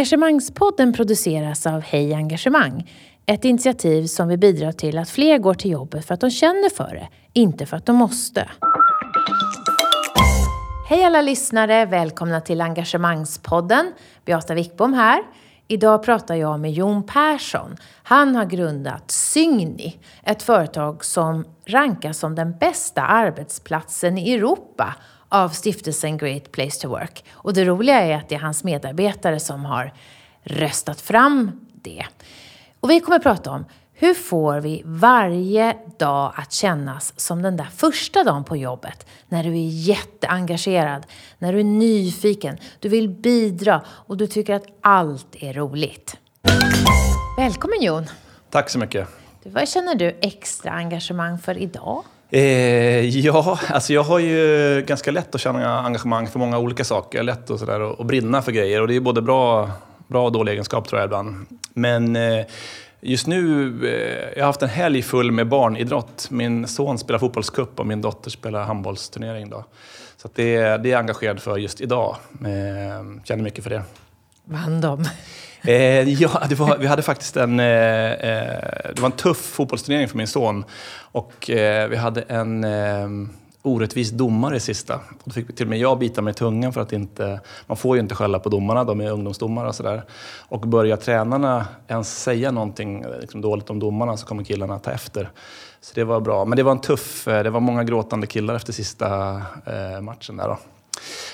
Engagemangspodden produceras av Hej Engagemang. Ett initiativ som vill bidra till att fler går till jobbet för att de känner för det, inte för att de måste. Hej alla lyssnare! Välkomna till Engagemangspodden. Beata Wickbom här. Idag pratar jag med Jon Persson. Han har grundat Sygni, ett företag som rankas som den bästa arbetsplatsen i Europa av stiftelsen Great Place to Work. Och det roliga är att det är hans medarbetare som har röstat fram det. Och vi kommer att prata om hur får vi varje dag att kännas som den där första dagen på jobbet? När du är jätteengagerad, när du är nyfiken, du vill bidra och du tycker att allt är roligt. Välkommen Jon! Tack så mycket. vad känner du extra engagemang för idag? Eh, ja, alltså jag har ju ganska lätt att känna engagemang för många olika saker. Lätt att, sådär, att brinna för grejer och det är både bra, bra och dålig egenskap tror jag ibland. Men eh, just nu, eh, jag har haft en helg full med barnidrott. Min son spelar fotbollscup och min dotter spelar handbollsturnering. Då. Så det, det är jag engagerad för just idag. Eh, känner mycket för det. Vann de? Eh, ja, var, vi hade faktiskt en, eh, eh, det var en tuff fotbollsturnering för min son. Och eh, vi hade en eh, orättvis domare i sista. Då fick till och med jag bita mig i tungan för att inte... Man får ju inte skälla på domarna, de är ungdomsdomare och sådär. Och börjar tränarna ens säga någonting eh, liksom dåligt om domarna så kommer killarna ta efter. Så det var bra. Men det var en tuff... Eh, det var många gråtande killar efter sista eh, matchen där då.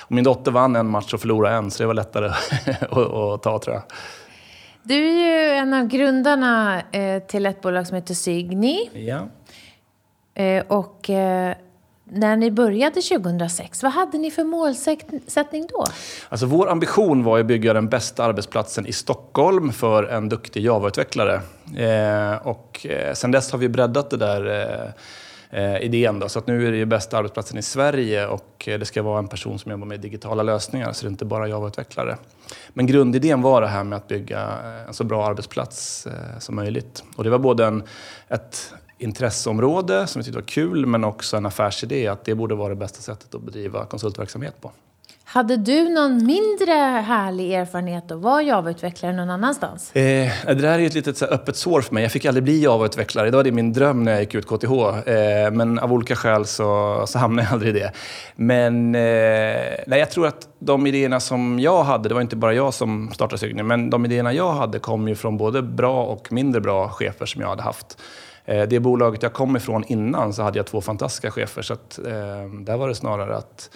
Och min dotter vann en match och förlorade en, så det var lättare att, ta tror jag. Du är ju en av grundarna eh, till ett bolag som heter Sygni. Ja. Eh, och eh, när ni började 2006, vad hade ni för målsättning då? Alltså vår ambition var att bygga den bästa arbetsplatsen i Stockholm för en duktig Java-utvecklare. Och sen dess har vi breddat det där eh, idén. Då. Så att nu är det ju bästa arbetsplatsen i Sverige och eh, det ska vara en person som jobbar med digitala lösningar, så det är inte bara Java-utvecklare. Men grundidén var det här med att bygga eh, en så bra arbetsplats eh, som möjligt. Och det var både en, ett intresseområde som vi tyckte var kul, men också en affärsidé att det borde vara det bästa sättet att bedriva konsultverksamhet på. Hade du någon mindre härlig erfarenhet att vara Java-utvecklare någon annanstans? Eh, det där är ett litet så här, öppet sår för mig. Jag fick aldrig bli Java-utvecklare. Det var det min dröm när jag gick ut KTH. Eh, men av olika skäl så, så hamnade jag aldrig i det. Men eh, nej, jag tror att de idéerna som jag hade, det var inte bara jag som startade Sygni, men de idéerna jag hade kom ju från både bra och mindre bra chefer som jag hade haft. Eh, det bolaget jag kom ifrån innan så hade jag två fantastiska chefer. Så att, eh, där var det snarare att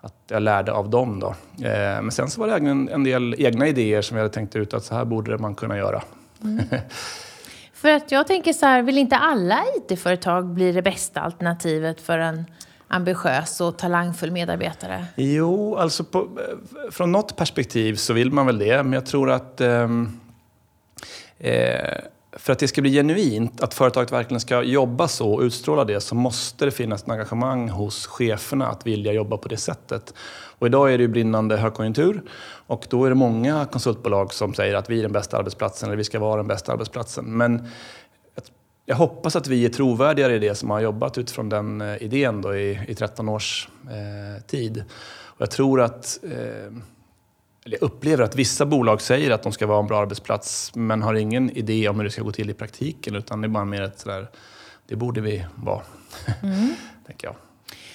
att jag lärde av dem. Då. Eh, men sen så var det en, en del egna idéer som jag hade tänkt ut att så här borde man kunna göra. Mm. För att jag tänker så här, vill inte alla IT-företag bli det bästa alternativet för en ambitiös och talangfull medarbetare? Jo, alltså på, från något perspektiv så vill man väl det. Men jag tror att ehm, eh, för att det ska bli genuint, att företaget verkligen ska jobba så och utstråla det, så måste det finnas ett engagemang hos cheferna att vilja jobba på det sättet. Och idag är det ju brinnande högkonjunktur och då är det många konsultbolag som säger att vi är den bästa arbetsplatsen eller vi ska vara den bästa arbetsplatsen. Men jag hoppas att vi är trovärdigare i det som har jobbat utifrån den eh, idén då i, i 13 års eh, tid. Och jag tror att eh, jag upplever att vissa bolag säger att de ska vara en bra arbetsplats men har ingen idé om hur det ska gå till i praktiken utan det är bara mer ett sådär, det borde vi vara, mm. tänker jag.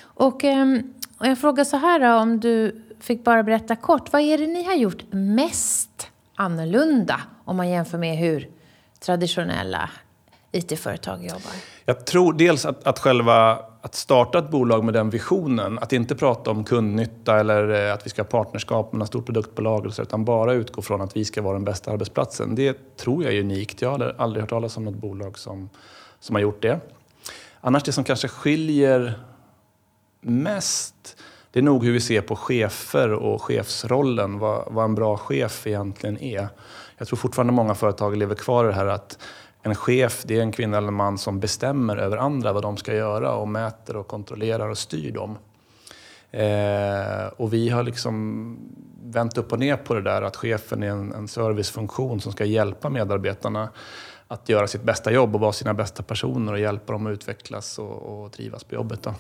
Och, ehm, och jag frågar så här då, om du fick bara berätta kort, vad är det ni har gjort mest annorlunda om man jämför med hur traditionella IT-företag jobbar? Jag tror dels att, att själva att starta ett bolag med den visionen, att inte prata om kundnytta eller eh, att vi ska ha partnerskap med något stort produktbolag, utan bara utgå från att vi ska vara den bästa arbetsplatsen. Det tror jag är unikt. Jag har aldrig hört talas om något bolag som, som har gjort det. Annars det som kanske skiljer mest, det är nog hur vi ser på chefer och chefsrollen, vad, vad en bra chef egentligen är. Jag tror fortfarande många företag lever kvar i det här att en chef, det är en kvinna eller en man som bestämmer över andra vad de ska göra och mäter och kontrollerar och styr dem. Eh, och vi har liksom vänt upp och ner på det där att chefen är en, en servicefunktion som ska hjälpa medarbetarna att göra sitt bästa jobb och vara sina bästa personer och hjälpa dem att utvecklas och, och trivas på jobbet. Då.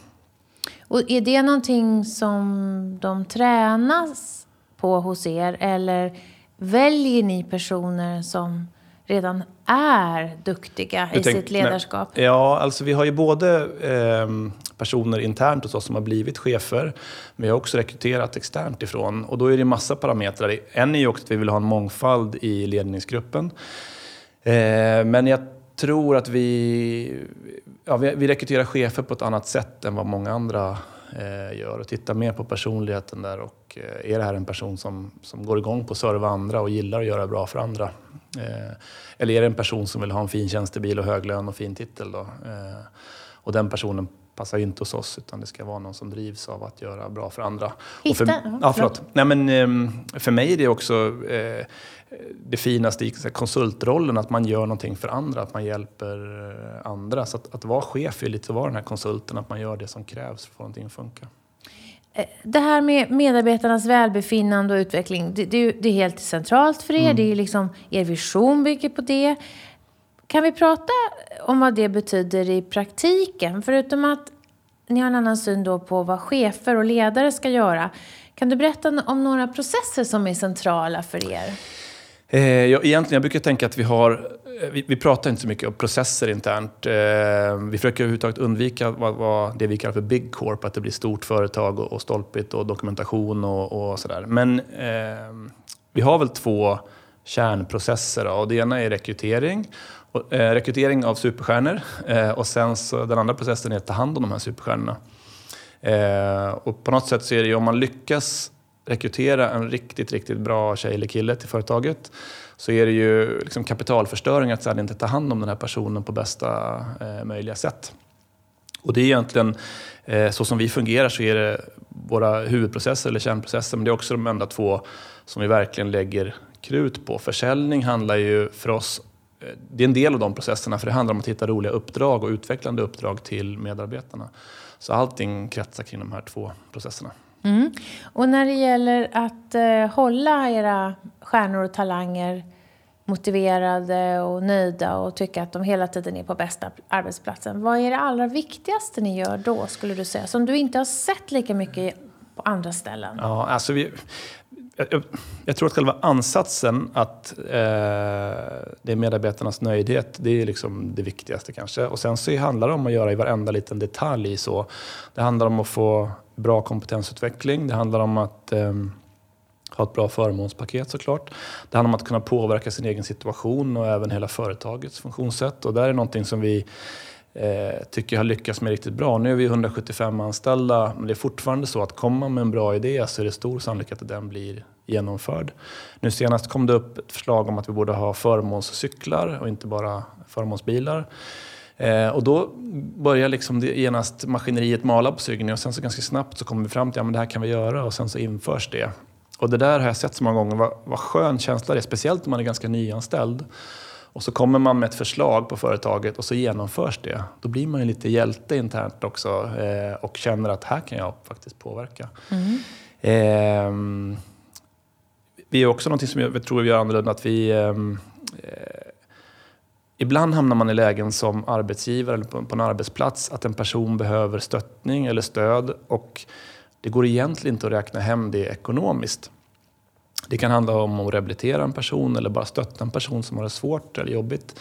Och är det någonting som de tränas på hos er eller väljer ni personer som redan är duktiga i tänk- sitt ledarskap? Nej, ja, alltså vi har ju både eh, personer internt hos oss som har blivit chefer, men vi har också rekryterat externt ifrån. Och då är det massa parametrar. En är ju också att vi vill ha en mångfald i ledningsgruppen. Eh, men jag tror att vi, ja, vi, vi rekryterar chefer på ett annat sätt än vad många andra eh, gör och tittar mer på personligheten där. Och, eh, är det här en person som, som går igång på att serva andra och gillar att göra bra för andra? Eh, eller är det en person som vill ha en fin tjänstebil och hög lön och fin titel? Då? Eh, och den personen passar inte hos oss utan det ska vara någon som drivs av att göra bra för andra. och för, Hitta- ja, förlåt. Nej, men, ehm, för mig är det också eh, det finaste i konsultrollen, att man gör någonting för andra, att man hjälper eh, andra. Så att, att vara chef är lite att vara den här konsulten, att man gör det som krävs för att få någonting att funka. Det här med medarbetarnas välbefinnande och utveckling, det, det, det är helt centralt för er. Det är liksom, er vision bygger på det. Kan vi prata om vad det betyder i praktiken? Förutom att ni har en annan syn då på vad chefer och ledare ska göra. Kan du berätta om några processer som är centrala för er? Eh, jag, egentligen, jag brukar tänka att vi har... Eh, vi, vi pratar inte så mycket om processer internt. Eh, vi försöker överhuvudtaget undvika vad, vad det vi kallar för big corp, att det blir stort företag och, och stolpigt och dokumentation och, och sådär. Men eh, vi har väl två kärnprocesser. Då, och det ena är rekrytering. Och, eh, rekrytering av superstjärnor. Eh, och sen så den andra processen är att ta hand om de här superstjärnorna. Eh, och på något sätt så är det ju om man lyckas rekrytera en riktigt, riktigt bra tjej eller kille till företaget så är det ju liksom kapitalförstöring att sedan inte ta hand om den här personen på bästa eh, möjliga sätt. Och det är egentligen, eh, så som vi fungerar så är det våra huvudprocesser eller kärnprocesser, men det är också de enda två som vi verkligen lägger krut på. Försäljning handlar ju för oss, eh, det är en del av de processerna, för det handlar om att hitta roliga uppdrag och utvecklande uppdrag till medarbetarna. Så allting kretsar kring de här två processerna. Mm. Och när det gäller att eh, hålla era stjärnor och talanger motiverade och nöjda och tycka att de hela tiden är på bästa arbetsplatsen. Vad är det allra viktigaste ni gör då, skulle du säga? Som du inte har sett lika mycket på andra ställen? Ja, alltså vi, jag, jag, tror att själva ansatsen att eh, det är medarbetarnas nöjdhet, det är liksom det viktigaste kanske. Och sen så handlar det om att göra i varenda liten detalj så. Det handlar om att få bra kompetensutveckling. Det handlar om att eh, ha ett bra förmånspaket såklart. Det handlar om att kunna påverka sin egen situation och även hela företagets funktionssätt. Och där är någonting som vi eh, tycker har lyckats med riktigt bra. Nu är vi 175 anställda, men det är fortfarande så att kommer man med en bra idé så är det stor sannolikhet att den blir genomförd. Nu senast kom det upp ett förslag om att vi borde ha förmånscyklar och inte bara förmånsbilar. Eh, och då börjar liksom det genast maskineriet mala på Sygny och sen så ganska snabbt så kommer vi fram till att ja, det här kan vi göra och sen så införs det. Och det där har jag sett så många gånger, vad, vad skön känsla det är, speciellt om man är ganska nyanställd. Och så kommer man med ett förslag på företaget och så genomförs det. Då blir man ju lite hjälte internt också eh, och känner att här kan jag faktiskt påverka. Eh, vi är också någonting som jag tror vi gör annorlunda, att vi ehm, eh, Ibland hamnar man i lägen som arbetsgivare eller på, på en arbetsplats att en person behöver stöttning eller stöd och det går egentligen inte att räkna hem det ekonomiskt. Det kan handla om att rehabilitera en person eller bara stötta en person som har det svårt eller jobbigt.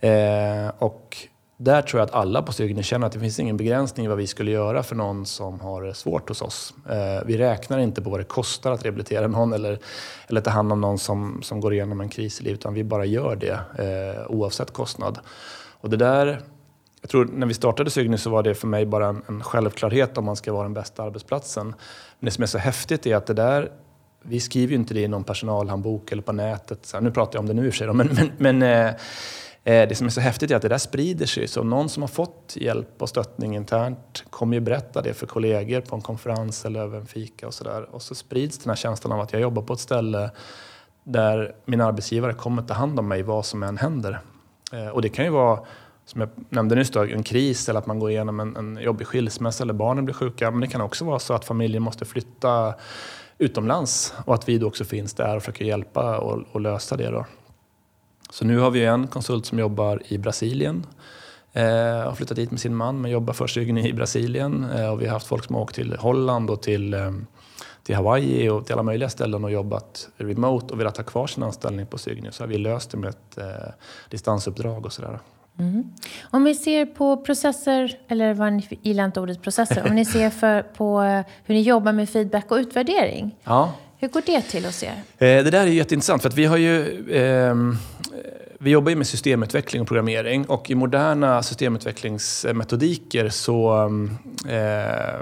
Eh, och där tror jag att alla på Sygny känner att det finns ingen begränsning i vad vi skulle göra för någon som har det svårt hos oss. Eh, vi räknar inte på vad det kostar att rehabilitera någon eller, eller ta hand om någon som, som går igenom en kris i livet, utan vi bara gör det eh, oavsett kostnad. Och det där, jag tror när vi startade Sygny så var det för mig bara en, en självklarhet om man ska vara den bästa arbetsplatsen. Men det som är så häftigt är att det där vi skriver ju inte det i någon personalhandbok eller på nätet. Så här, nu pratar jag om det nu i och för sig, men, men, men eh, Eh, det som är så häftigt är att det där sprider sig. Så någon som har fått hjälp och stöttning internt kommer ju berätta det för kollegor på en konferens eller över en fika och sådär. Och så sprids den här känslan av att jag jobbar på ett ställe där min arbetsgivare kommer ta hand om mig vad som än händer. Eh, och det kan ju vara, som jag nämnde nyss, då, en kris eller att man går igenom en, en jobbig skilsmässa eller barnen blir sjuka. Men det kan också vara så att familjen måste flytta utomlands och att vi då också finns där och försöker hjälpa och, och lösa det. Då. Så nu har vi en konsult som jobbar i Brasilien. Eh, har flyttat dit med sin man men jobbar för Sygny i Brasilien. Eh, och vi har haft folk som har åkt till Holland och till, eh, till Hawaii och till alla möjliga ställen och jobbat remote och velat ha kvar sin anställning på Cygni så har vi löst det med ett eh, distansuppdrag och sådär. Mm. Om vi ser på processer, eller vad ni gillar inte ordet processer, om ni ser för, på eh, hur ni jobbar med feedback och utvärdering. Ja. Hur går det till hos er? Eh, det där är jätteintressant för att vi har ju eh, vi jobbar ju med systemutveckling och programmering och i moderna systemutvecklingsmetodiker så, eh,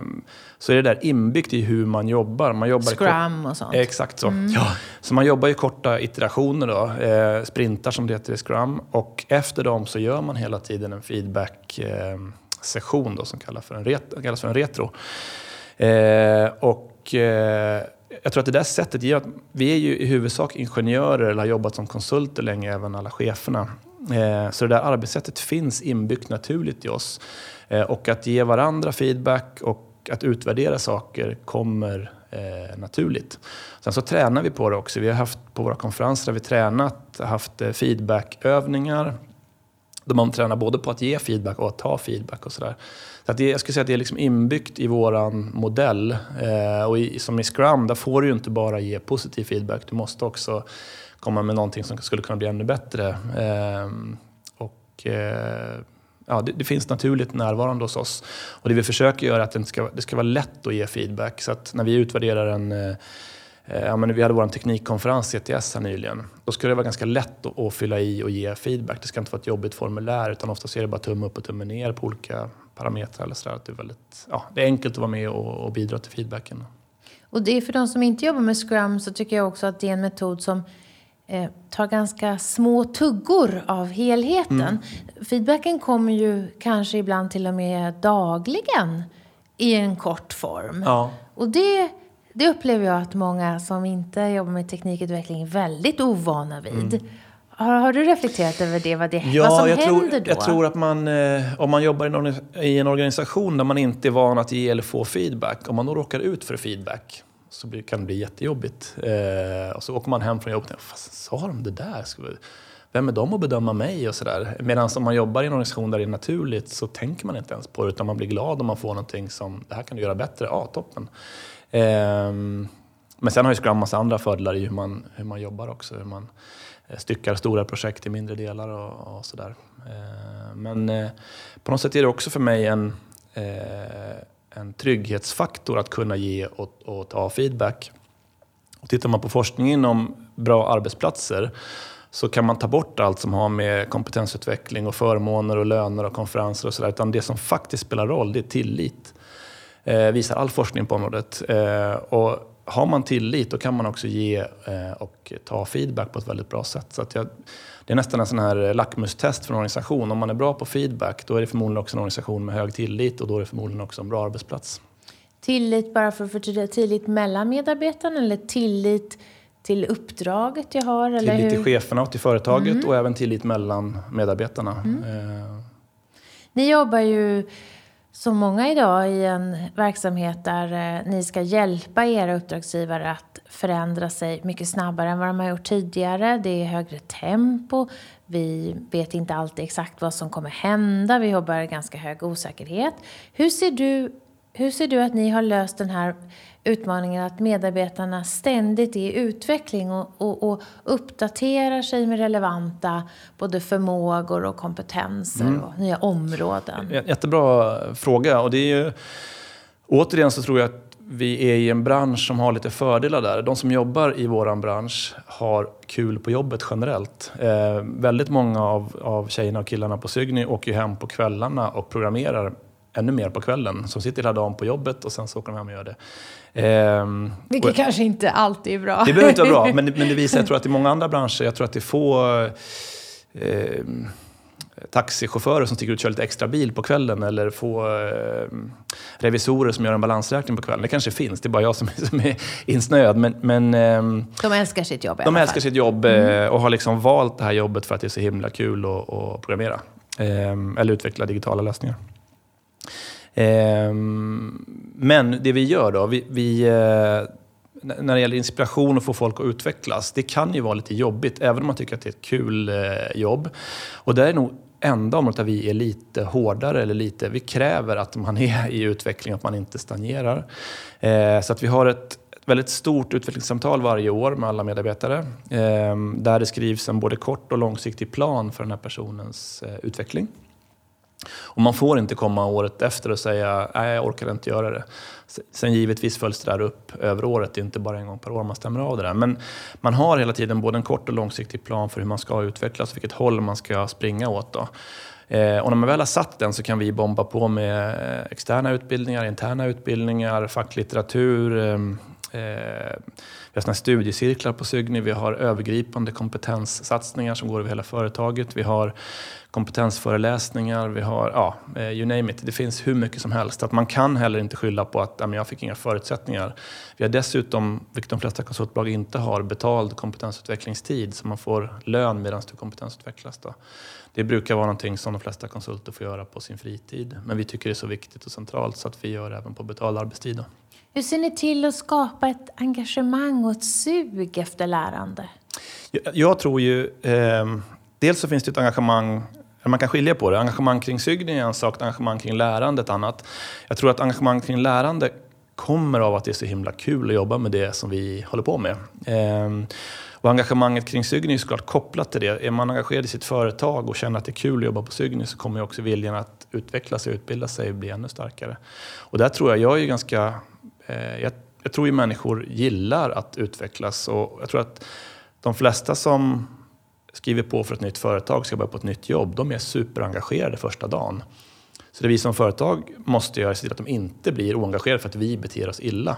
så är det där inbyggt i hur man jobbar. Man jobbar Scrum och sånt. Exakt så. Mm. Ja. Så man jobbar i korta iterationer, då, eh, sprintar som det heter i Scrum. Och efter dem så gör man hela tiden en feedback-session eh, som kallas för en, ret kallas för en retro. Eh, och eh, jag tror att det där sättet gör att vi är ju i huvudsak ingenjörer eller har jobbat som konsulter länge, även alla cheferna. Eh, så det där arbetssättet finns inbyggt naturligt i oss. Eh, och att ge varandra feedback och att utvärdera saker kommer eh, naturligt. Sen så tränar vi på det också. Vi har haft på våra konferenser har vi tränat, haft feedbackövningar. Där man tränar både på att ge feedback och att ta feedback och sådär. Så att det, jag skulle säga att det är liksom inbyggt i vår modell. Eh, och i, som i Scrum, där får du ju inte bara ge positiv feedback. Du måste också komma med någonting som skulle kunna bli ännu bättre. Eh, och, eh, ja, det, det, finns naturligt närvarande hos oss. Och det vi försöker göra är att det ska, det ska vara lätt att ge feedback. Så att när vi utvärderar en eh, Ja, men vi hade vår teknikkonferens CTS här nyligen. Då ska det vara ganska lätt att, att fylla i och ge feedback. Det ska inte vara ett jobbigt formulär utan ofta är det bara tumme upp och tumme ner på olika parametrar. Eller så där, att det, är väldigt, ja, det är enkelt att vara med och, och bidra till feedbacken. Och det är för de som inte jobbar med Scrum så tycker jag också att det är en metod som eh, tar ganska små tuggor av helheten. Mm. Feedbacken kommer ju kanske ibland till och med dagligen i en kort form. Ja. Och det, det upplever jag att många som inte jobbar med teknikutveckling är väldigt ovana vid. Mm. Har, har, du reflekterat över det? Vad, det, ja, vad som jag händer tror, då? Jag tror att man, eh, om man jobbar i en, i en organisation där man inte är van att ge eller få feedback, om man då råkar ut för feedback så blir, kan det bli jättejobbigt. Eh, och så åker man hem från jobbet och sa de det där? Vem är de att bedöma mig? och sådär. Medan om man jobbar i en organisation där det är naturligt så tänker man inte ens på det utan man blir glad om man får någonting som, det här kan du göra bättre. Ja, toppen. Eh, men sen har ju Scrum massa andra fördelar i hur man, hur man jobbar också. Hur man, eh, styckar stora projekt i mindre delar och, och sådär. Eh, men eh, på något sätt är det också för mig en, en trygghetsfaktor att kunna ge och, och ta feedback. Och tittar man på forskning inom bra arbetsplatser så kan man ta bort allt som har med kompetensutveckling och förmåner och löner och konferenser och sådär. Utan det som faktiskt spelar roll, det är tillit. Eh, visar all forskning på området. Eh, och har man tillit då kan man också ge eh, och ta feedback på ett väldigt bra sätt. Så jag, det är nästan en sån här lackmustest för en organisation. Om man är bra på feedback då är det förmodligen också en organisation med hög tillit och då är det förmodligen också en bra arbetsplats. Tillit, bara för att förtydliga, tillit mellan medarbetarna eller tillit till uppdraget jag har? Eller tillit hur? till cheferna och till företaget mm. och även tillit mellan medarbetarna. Mm. Eh. Ni jobbar ju så många idag i en verksamhet där eh, ni ska hjälpa era uppdragsgivare att förändra sig mycket snabbare än vad de har gjort tidigare. Det är högre tempo. Vi vet inte alltid exakt vad som kommer hända. Vi jobbar bara ganska hög osäkerhet. Hur ser du, hur ser du att ni har löst den här utmaningen att medarbetarna ständigt är i utveckling och, och, och uppdaterar sig med relevanta både förmågor och kompetenser mm. och nya områden? Jättebra fråga. Och det är ju, återigen så tror jag att vi är i en bransch som har lite fördelar där. De som jobbar i vår bransch har kul på jobbet generellt. Eh, väldigt många av, av tjejerna och killarna på Sygny åker hem på kvällarna och programmerar ännu mer på kvällen. Som sitter hela dagen på jobbet och sen så åker de hem och gör det. Ehm, Vilket och, kanske inte alltid är bra. Det behöver inte vara bra, men, men det visar, jag tror att i många andra branscher, jag tror att det är få eh, taxichaufförer som sticker ut och kör lite extra bil på kvällen eller få eh, revisorer som gör en balansräkning på kvällen. Det kanske finns, det är bara jag som, som är insnöad. Men, men, eh, de älskar sitt jobb i De älskar sitt jobb mm. och har liksom valt det här jobbet för att det är så himla kul att, att programmera. Eh, eller utveckla digitala lösningar. Ehm, men det vi gör då, vi, vi, eh, när det gäller inspiration och få folk att utvecklas, det kan ju vara lite jobbigt, även om man tycker att det är ett kul eh, jobb. Och det är nog enda området där vi är lite hårdare, eller lite, vi kräver att man är i utveckling, att man inte stagnerar. Eh, så att vi har ett väldigt stort utvecklingssamtal varje år med alla medarbetare. Ehm, där det skrivs en både kort och långsiktig plan för den här personens utveckling. Och man får inte komma året efter och säga nej, jag orkar inte göra det. Sen givetvis följs det där upp över året, det är inte bara en gång per år man stämmer av det där. Men man har hela tiden både en kort och långsiktig plan för hur man ska utvecklas, vilket håll man ska springa åt. Då. Eh, och när man väl har satt den så kan vi bomba på med eh, externa utbildningar, interna utbildningar, facklitteratur, ehm, eh, vi har såna studiecirklar på Sygni, vi har övergripande kompetenssatsningar som går över hela företaget. Vi har kompetensföreläsningar, vi har, ja, eh, you name it. Det finns hur mycket som helst. Att man kan heller inte skylla på att jag fick inga förutsättningar. Vi har dessutom, vilket de flesta konsultbolag inte har, betald kompetensutvecklingstid så man får lön medan du kompetensutvecklas. Då. Det brukar vara någonting som de flesta konsulter får göra på sin fritid. Men vi tycker det är så viktigt och centralt så att vi gör det även på betald arbetstid. Då. Hur ser ni till att skapa ett engagemang och ett sug efter lärande? Jag, jag tror ju... Eh, dels så finns det ett engagemang man kan skilja på det. Engagemang kring sugning är en sak, engagemang kring lärande ett annat. Jag tror att engagemang kring lärande kommer av att det är så himla kul att jobba med det som vi håller på med. Eh, och engagemanget kring Sygny är såklart kopplat till det. Är man engagerad i sitt företag och känner att det är kul att jobba på Sygny så kommer också viljan att utveckla sig, och utbilda sig bli ännu starkare. Och där tror jag, jag är ganska Eh, jag, jag tror ju människor gillar att utvecklas och jag tror att de flesta som skriver på för ett nytt företag, ska börja på ett nytt jobb, de är superengagerade första dagen. Så det vi som företag måste göra är att se till att de inte blir oengagerade för att vi beter oss illa.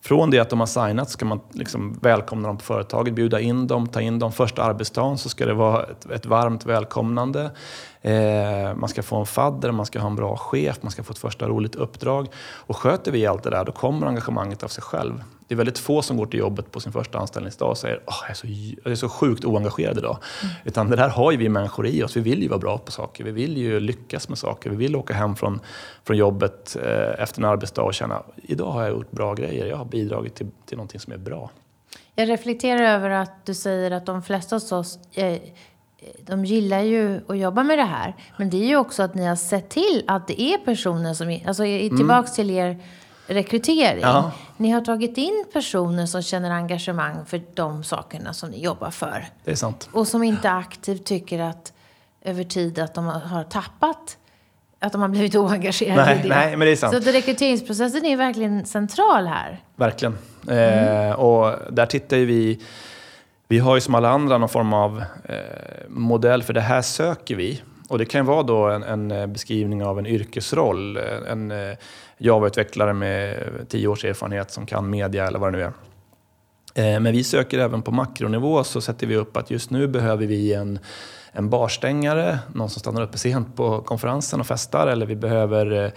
Från det att de har signat ska man liksom välkomna dem på företaget, bjuda in dem, ta in dem. Första arbetsdagen så ska det vara ett, ett varmt välkomnande. Eh, man ska få en fadder, man ska ha en bra chef, man ska få ett första roligt uppdrag. Och sköter vi allt det där, då kommer engagemanget av sig själv. Det är väldigt få som går till jobbet på sin första anställningsdag och säger att jag, är så, jag är så sjukt oengagerad idag. Mm. Utan det där har ju vi människor i oss. Vi vill ju vara bra på saker. Vi vill ju lyckas med saker. Vi vill åka hem från, från jobbet eh, efter en arbetsdag och känna idag har jag gjort bra grejer. Jag har bidragit till, till någonting som är bra. Jag reflekterar över att du säger att de flesta av oss eh, de gillar ju att jobba med det här. Men det är ju också att ni har sett till att det är personer som... Alltså tillbaks mm. till er rekrytering. Ja. Ni har tagit in personer som känner engagemang för de sakerna som ni jobbar för. Det är sant. Och som inte aktivt tycker att över tid att de har tappat att de har blivit oengagerade nej, i det. Nej, men det är sant. Så rekryteringsprocessen är verkligen central här. Verkligen. Mm. Eh, och där tittar ju vi vi har ju som alla andra någon form av eh, modell för det här söker vi. Och det kan vara då en, en eh, beskrivning av en yrkesroll. Eh, en en Java-utvecklare med tio års erfarenhet som kan media eller vad det nu är. Eh, men vi söker även på makronivå så sätter vi upp att just nu behöver vi en, en barstängare, någon som stannar uppe sent på konferensen och festar eller vi behöver eh,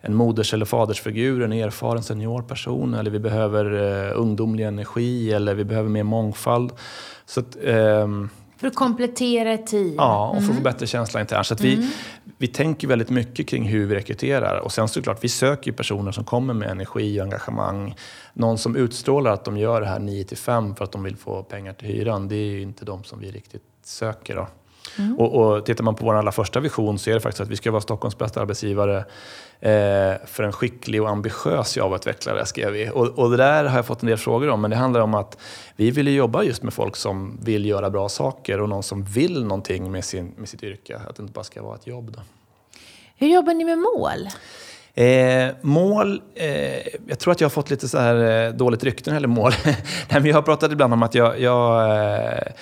en moders eller fadersfigur, en erfaren seniorperson eller vi behöver uh, ungdomlig energi eller vi behöver mer mångfald. Så att, um, för att komplettera ett team? Ja, och för att få mm. bättre känsla internt. Så att vi, mm. vi tänker väldigt mycket kring hur vi rekryterar. Och sen såklart, vi söker personer som kommer med energi och engagemang. Någon som utstrålar att de gör det här 9 5 för att de vill få pengar till hyran. Det är ju inte de som vi riktigt söker. Då. Mm. Och, och tittar man på vår allra första vision så är det faktiskt att vi ska vara Stockholms bästa arbetsgivare eh, för en skicklig och ambitiös Java-utvecklare, skrev vi. Och, och, det där har jag fått en del frågor om, men det handlar om att vi vill jobba just med folk som vill göra bra saker och någon som vill någonting med, sin, med sitt yrke. Att det inte bara ska vara ett jobb. Då. Hur jobbar ni med mål? Eh, mål, eh, jag tror att jag har fått lite så här eh, dåligt rykte när det gäller mål. Nej, men jag har pratat ibland om att jag, jag eh,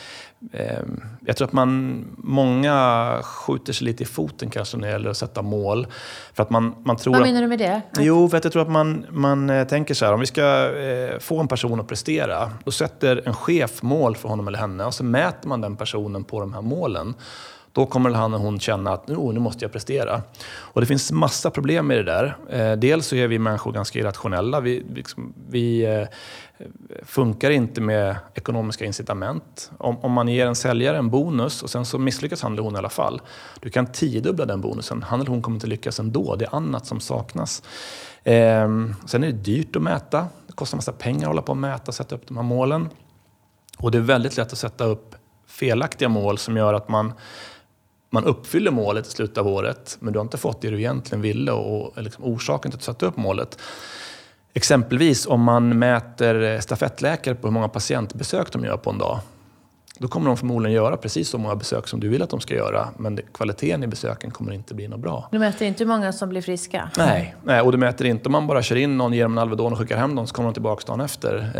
jag tror att man, många skjuter sig lite i foten kanske när det gäller att sätta mål. För att man, man tror Vad menar du med det? Jo, för att jag tror att man, man eh, tänker så här, om vi ska eh, få en person att prestera, då sätter en chef mål för honom eller henne och så mäter man den personen på de här målen. Då kommer han och hon känna att oh, nu måste jag prestera. Och det finns massa problem med det där. Eh, dels så är vi människor ganska irrationella. Vi, liksom, vi funkar inte med ekonomiska incitament. Om, om, man ger en säljare en bonus och sen så misslyckas han eller hon i alla fall. Du kan tiodubbla den bonusen. Han eller hon kommer inte lyckas ändå. Det är annat som saknas. Eh, sen är det dyrt att mäta. Det kostar massa pengar att hålla på och mäta och sätta upp de här målen. Och det är väldigt lätt att sätta upp felaktiga mål som gör att man man uppfyller målet i slutet av året men du har inte fått det du egentligen ville och liksom orsaken till att du satte upp målet. Exempelvis om man mäter stafettläkare på hur många patientbesök de gör på en dag. Då kommer de förmodligen göra precis så många besök som du vill att de ska göra. Men kvaliteten i besöken kommer inte bli något bra. Du mäter inte hur många som blir friska? Nej, nej och du mäter inte om man bara kör in någon, ger dem en Alvedon och skickar hem dem så kommer de tillbaka dagen efter.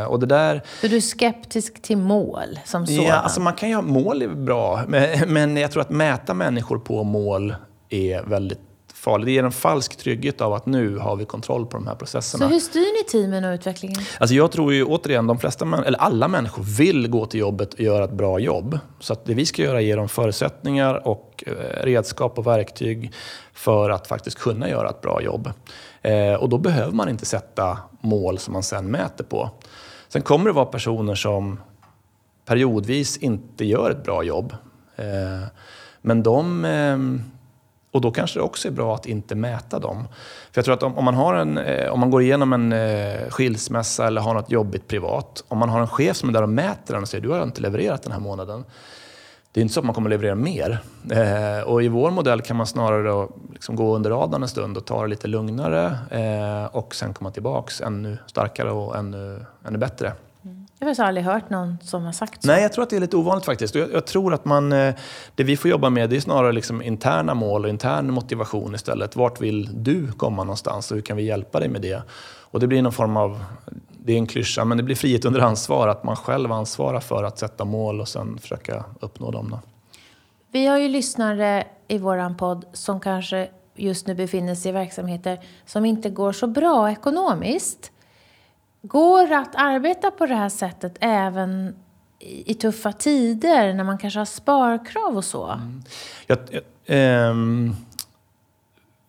Eh, och det där... Så du är skeptisk till mål som sådant? Ja, alltså man kan ju ha mål är bra. Men, men jag tror att mäta människor på mål är väldigt farligt. Det ger en falsk trygghet av att nu har vi kontroll på de här processerna. Så hur styr ni teamen och utvecklingen? Alltså jag tror ju återigen, de flesta, eller alla människor vill gå till jobbet och göra ett bra jobb. Så att det vi ska göra är ge dem förutsättningar och eh, redskap och verktyg för att faktiskt kunna göra ett bra jobb. Eh, och då behöver man inte sätta mål som man sen mäter på. Sen kommer det vara personer som periodvis inte gör ett bra jobb. Eh, men de och då kanske det också är bra att inte mäta dem. För jag tror att om, om man, har en, eh, om man går igenom en eh, skilsmässa eller har något jobbigt privat. Om man har en chef som är där och mäter den och säger du har inte levererat den här månaden. Det är inte så att man kommer leverera mer. Eh, och i vår modell kan man snarare liksom gå under radarn en stund och ta det lite lugnare eh, och sen komma tillbaks ännu starkare och ännu, ännu bättre. Jag har aldrig hört någon som har sagt så. Nej, jag tror att det är lite ovanligt faktiskt. Jag, jag tror att man, eh, det vi får jobba med det är snarare liksom interna mål och intern motivation istället. Vart vill du komma någonstans och hur kan vi hjälpa dig med det? Och det blir någon form av, det är en klyscha, men det blir frihet under ansvar. Att man själv ansvarar för att sätta mål och sen försöka uppnå dem. Då. Vi har ju lyssnare i våran podd som kanske just nu befinner sig i verksamheter som inte går så bra ekonomiskt. Går det att arbeta på det här sättet även i tuffa tider när man kanske har sparkrav och så? Mm. Jag, eh,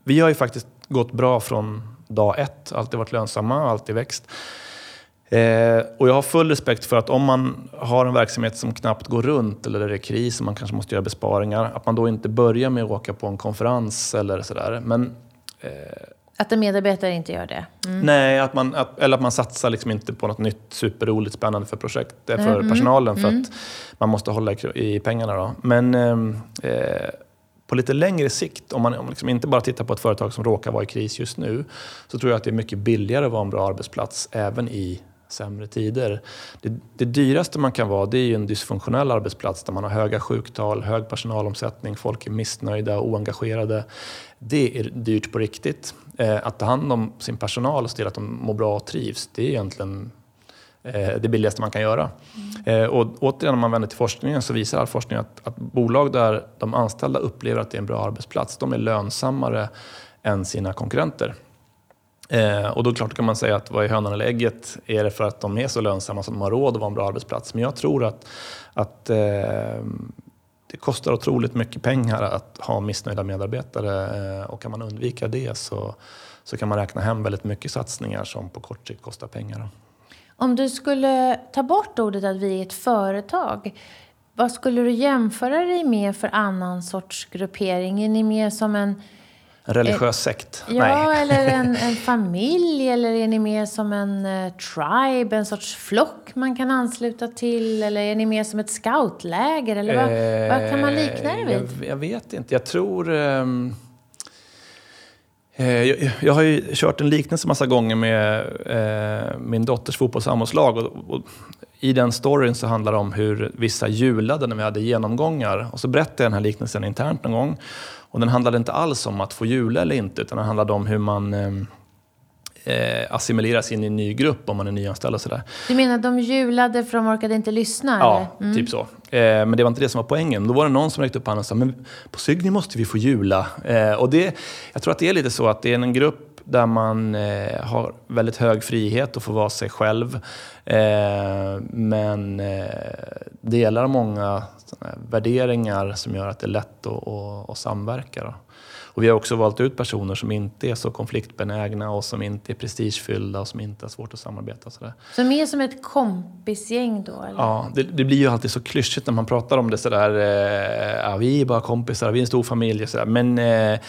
vi har ju faktiskt gått bra från dag ett. Alltid varit lönsamma, alltid växt. Eh, och jag har full respekt för att om man har en verksamhet som knappt går runt eller det är kris och man kanske måste göra besparingar, att man då inte börjar med att åka på en konferens eller sådär. Men eh, att en medarbetare inte gör det? Mm. Nej, att man, att, eller att man satsar liksom inte på något nytt superroligt spännande för, projekt, för mm. personalen för mm. att man måste hålla i pengarna. Då. Men ehm, eh, på lite längre sikt, om man, om man liksom inte bara tittar på ett företag som råkar vara i kris just nu, så tror jag att det är mycket billigare att vara en bra arbetsplats även i sämre tider. Det, det dyraste man kan vara det är ju en dysfunktionell arbetsplats där man har höga sjuktal, hög personalomsättning, folk är missnöjda och oengagerade. Det är dyrt på riktigt. Eh, att ta hand om sin personal och se till att de mår bra och trivs, det är egentligen eh, det billigaste man kan göra. Mm. Eh, och återigen, om man vänder till forskningen så visar all forskning att, att bolag där de anställda upplever att det är en bra arbetsplats, de är lönsammare än sina konkurrenter. Eh, och då klart kan man säga att vad är hönan eller ägget? Är det för att de är så lönsamma så de har råd att vara en bra arbetsplats? Men jag tror att, att eh, det kostar otroligt mycket pengar att ha missnöjda medarbetare eh, och kan man undvika det så, så kan man räkna hem väldigt mycket satsningar som på kort sikt kostar pengar. Om du skulle ta bort ordet att vi är ett företag, vad skulle du jämföra dig med för annan sorts gruppering? Är ni mer som en en religiös eh, sekt? Ja, Nej. eller en, en, familj. Eller är ni mer som en uh, tribe, en sorts flock man kan ansluta till? Eller är ni mer som ett scoutläger? Eller vad, eh, vad kan man likna det vid? Jag, jag vet inte. Jag tror... Um, jag, jag, har ju kört en liknelse massa gånger med eh, min dotters fotbollssammanslag. Och, och, I den storyn så handlar det om hur vissa julade när vi hade genomgångar. Och så berättade jag den här liknelsen internt någon gång. Och den handlade inte alls om att få jula eller inte, utan den handlade om hur man ehm, eh, assimileras in i en ny grupp om man är nyanställd och sådär. Du menar att de julade för de orkade inte lyssna? Ja, mm. typ så. Eh, men det var inte det som var poängen. Då var det någon som räckte upp handen och sa, men på Sygni måste vi få jula. Eh, och det, jag tror att det är lite så att det är en grupp där man eh, har väldigt hög frihet att få vara sig själv. Eh, men eh, delar många värderingar som gör att det är lätt att, att, att samverka. Då. Och vi har också valt ut personer som inte är så konfliktbenägna och som inte är prestigefyllda och som inte har svårt att samarbeta. Sådär. Så mer som ett kompisgäng då? Eller? Ja, det, det, blir ju alltid så klyschigt när man pratar om det sådär. Eh, ja, vi är bara kompisar, vi är en stor familj. Sådär. Men eh,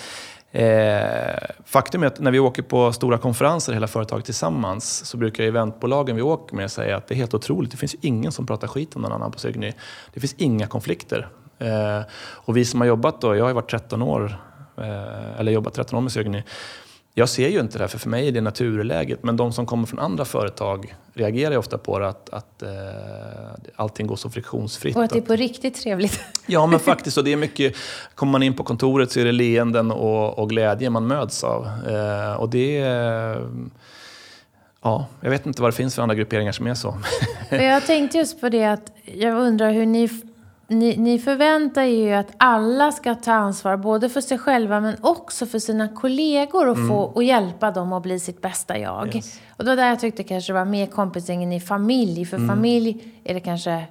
Eh, faktum är att när vi åker på stora konferenser, hela företaget tillsammans, så brukar eventbolagen vi åker med säga att det är helt otroligt. Det finns ju ingen som pratar skit om någon annan på Signy. Det finns inga konflikter. Eh, och vi som har jobbat då, jag har varit 13 år, eller jobbat 13 år med Signy. jag ser ju inte det här, för för mig är det naturläget. Men de som kommer från andra företag reagerar ju ofta på det, att, att eh, allting går så friktionsfritt. Och att det är på riktigt trevligt. Ja, men faktiskt. Och det är mycket, kommer man in på kontoret så är det leenden och, och glädje man möts av. Eh, och det är... Ja, jag vet inte vad det finns för andra grupperingar som är så. Jag tänkte just på det att jag undrar hur ni ni, ni förväntar ju att alla ska ta ansvar både för sig själva men också för sina kollegor och, få, och hjälpa dem att bli sitt bästa jag. Yes. Och då där jag tyckte kanske det var mer kompisingen i familj. För familj är det kanske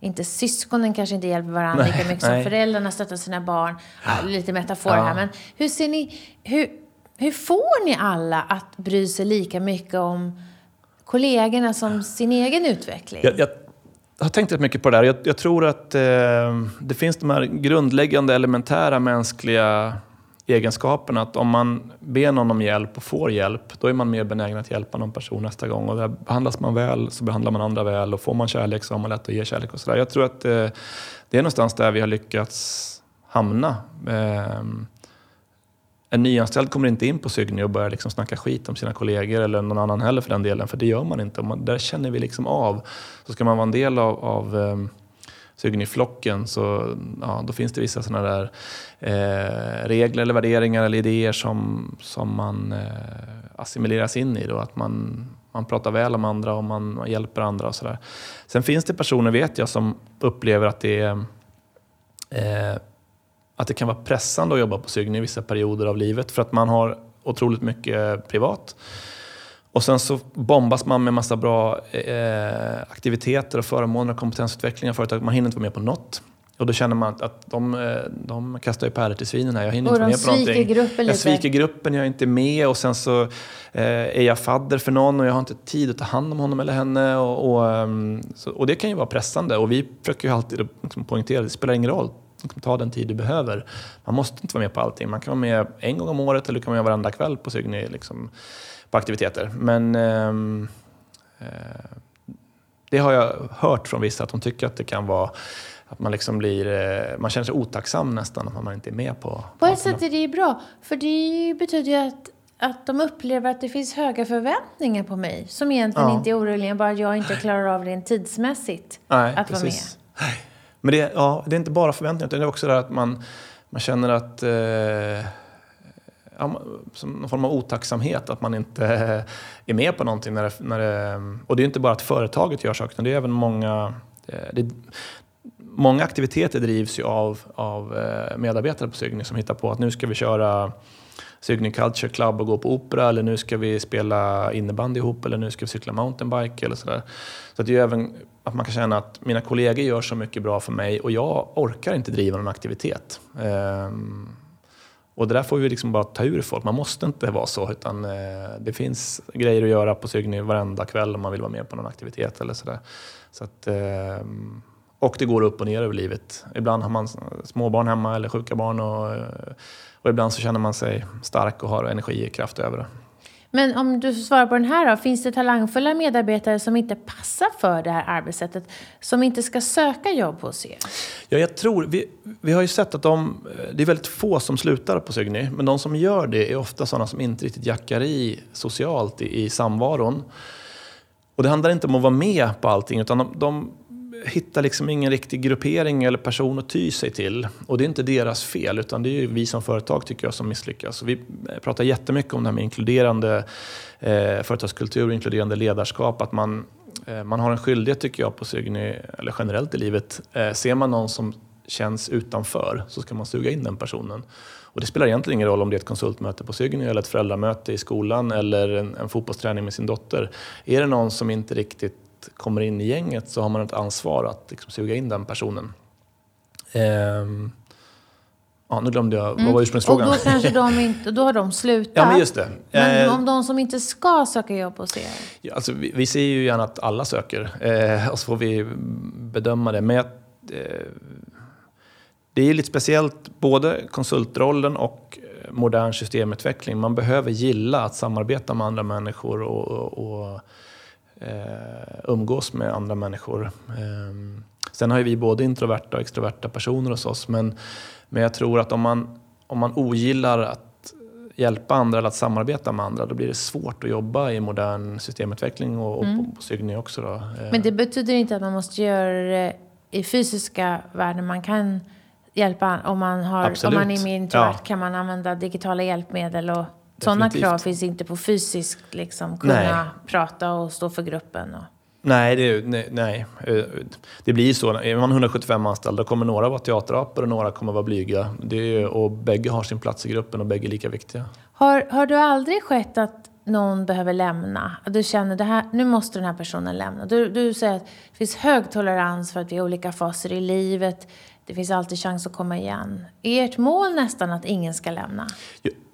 inte syskonen kanske inte hjälper varandra lika mycket som nej. föräldrarna stöttar sina barn. Ja, lite metafor här. Men hur ser ni, hur, hur får ni alla att bry sig lika mycket om kollegorna som sin egen utveckling? Jag, jag jag har tänkt rätt mycket på det där. Jag, jag tror att eh, det finns de här grundläggande elementära mänskliga egenskaperna. Att om man ber någon om hjälp och får hjälp, då är man mer benägen att hjälpa någon person nästa gång. Och där behandlas man väl så behandlar man andra väl och får man kärlek så har man lätt att ge kärlek och sådär. Jag tror att eh, det är någonstans där vi har lyckats hamna. Eh, en nyanställd kommer inte in på Cygni och börjar liksom snacka skit om sina kollegor eller någon annan heller för den delen, för det gör man inte. Man, där känner vi liksom av. Så ska man vara en del av, av ehm, um, Cygni-flocken så ja, då finns det vissa sådana där eh, regler eller värderingar eller idéer som, som man eh, assimileras in i. Då, att man, man pratar väl om andra och man, man hjälper andra och sådär. Sen finns det personer, vet jag, som upplever att det är eh, att det kan vara pressande att jobba på Sygny i vissa perioder av livet för att man har otroligt mycket privat. Och sen så bombas man med massa bra eh, aktiviteter och förmåner och kompetensutveckling av företag. Man hinner inte vara med på något. Och då känner man att, de, eh, de kastar ju pärlor till svinen här. Jag hinner Och inte med på någonting. gruppen Jag lite. sviker gruppen, jag är inte med och sen så eh, är jag fadder för någon och jag har inte tid att ta hand om honom eller henne. Och, och, ehm, så, och det kan ju vara pressande och vi försöker ju alltid liksom poängtera det spelar ingen roll. Liksom, Ta den tid du behöver. Man måste inte vara med på allting. Man kan vara med en gång om året eller kan vara med varenda kväll på Sygny liksom, på aktiviteter. Men ehm, eh, det har jag hört från vissa att de tycker att det kan vara att man liksom blir, eh, man känner sig otacksam nästan om man inte är med på På ett sätt är det bra, för det betyder ju att, att de upplever att det finns höga förväntningar på mig som egentligen Ja. inte är oroliga, bara att jag inte klarar av det tidsmässigt Nej, att precis. Nej. Men det, ja, det är inte bara förväntningar, utan det är också det att man, man känner att eh, ja, som någon form av otacksamhet att man inte är med på någonting. När det, när det, och det är inte bara att företaget gör saker, utan det är även många... Eh, det, många aktiviteter drivs ju av, av eh, medarbetare på Sygny som hittar på att nu ska vi köra Sygny Culture Club och gå på opera eller nu ska vi spela innebandy ihop eller nu ska vi cykla mountainbike eller sådär. Så att det är även att man kan känna att mina kollegor gör så mycket bra för mig och jag orkar inte driva någon aktivitet. Ehm, och det där får vi liksom bara ta ur folk. Man måste inte vara så utan eh, det finns grejer att göra på Sygny varenda kväll om man vill vara med på någon aktivitet eller sådär. Så att, eh, och det går upp och ner över livet. Ibland har man småbarn hemma eller sjuka barn och, och ibland så känner man sig stark och har energi och kraft över det. Men om du svarar på den här då, finns det talangfulla medarbetare som inte passar för det här arbetssättet, som inte ska söka jobb hos er? Ja, jag tror, vi, vi har ju sett att de, det är väldigt få som slutar på Sygny, men de som gör det är ofta sådana som inte riktigt jackar i socialt i, i samvaron. Och det handlar inte om att vara med på allting, utan de, de hittar liksom ingen riktig gruppering eller person att ty sig till. Och det är inte deras fel, utan det är ju vi som företag tycker jag som misslyckas. Och vi pratar jättemycket om det här med inkluderande eh, företagskultur och inkluderande ledarskap. Att man, eh, man har en skyldighet tycker jag på Sygny, eller generellt i livet. Eh, ser man någon som känns utanför så ska man suga in den personen. Och det spelar egentligen ingen roll om det är ett konsultmöte på Sygny eller ett föräldramöte i skolan eller en, en fotbollsträning med sin dotter. Är det någon som inte riktigt kommer in i gänget så har man ett ansvar att liksom suga in den personen. Ehm, ja, nu glömde jag, vad var Och ursprungsfrågan? då kanske de inte, då har de slutat. Ja, men just det. Men Eh, om de som inte ska söka jobb hos er? Ja, Alltså, vi, vi ser ju gärna att alla söker eh, och så får vi bedöma det. Men jag, eh, det är lite speciellt, både konsultrollen och eh, modern systemutveckling. Man behöver gilla att samarbeta med andra människor och, och, och eh, umgås med andra människor. Eh, sen har ju vi både introverta och extroverta personer hos oss. Men, men jag tror att om man, om man ogillar att hjälpa andra eller att samarbeta med andra, då blir det svårt att jobba i modern systemutveckling och, och mm. på, på Sygny också. Då. Men det betyder inte att man måste göra det i fysiska världen. Man kan hjälpa om man, har, om man är mer introvert ja. kan man använda digitala hjälpmedel och sådana krav finns inte på fysiskt liksom kunna nej. prata och stå för gruppen. Och. Nej, det, nej, nej, det blir så. Är man 175 anställda kommer några vara teaterapor och några kommer vara blyga. Det är, och bägge har sin plats i gruppen och bägge är lika viktiga. Har, har du aldrig skett att någon behöver lämna? Du känner det här, nu måste den här personen lämna. Du, du säger att det finns hög tolerans för att vi har olika faser i livet. Det finns alltid chans att komma igen. Är ert mål nästan att ingen ska lämna?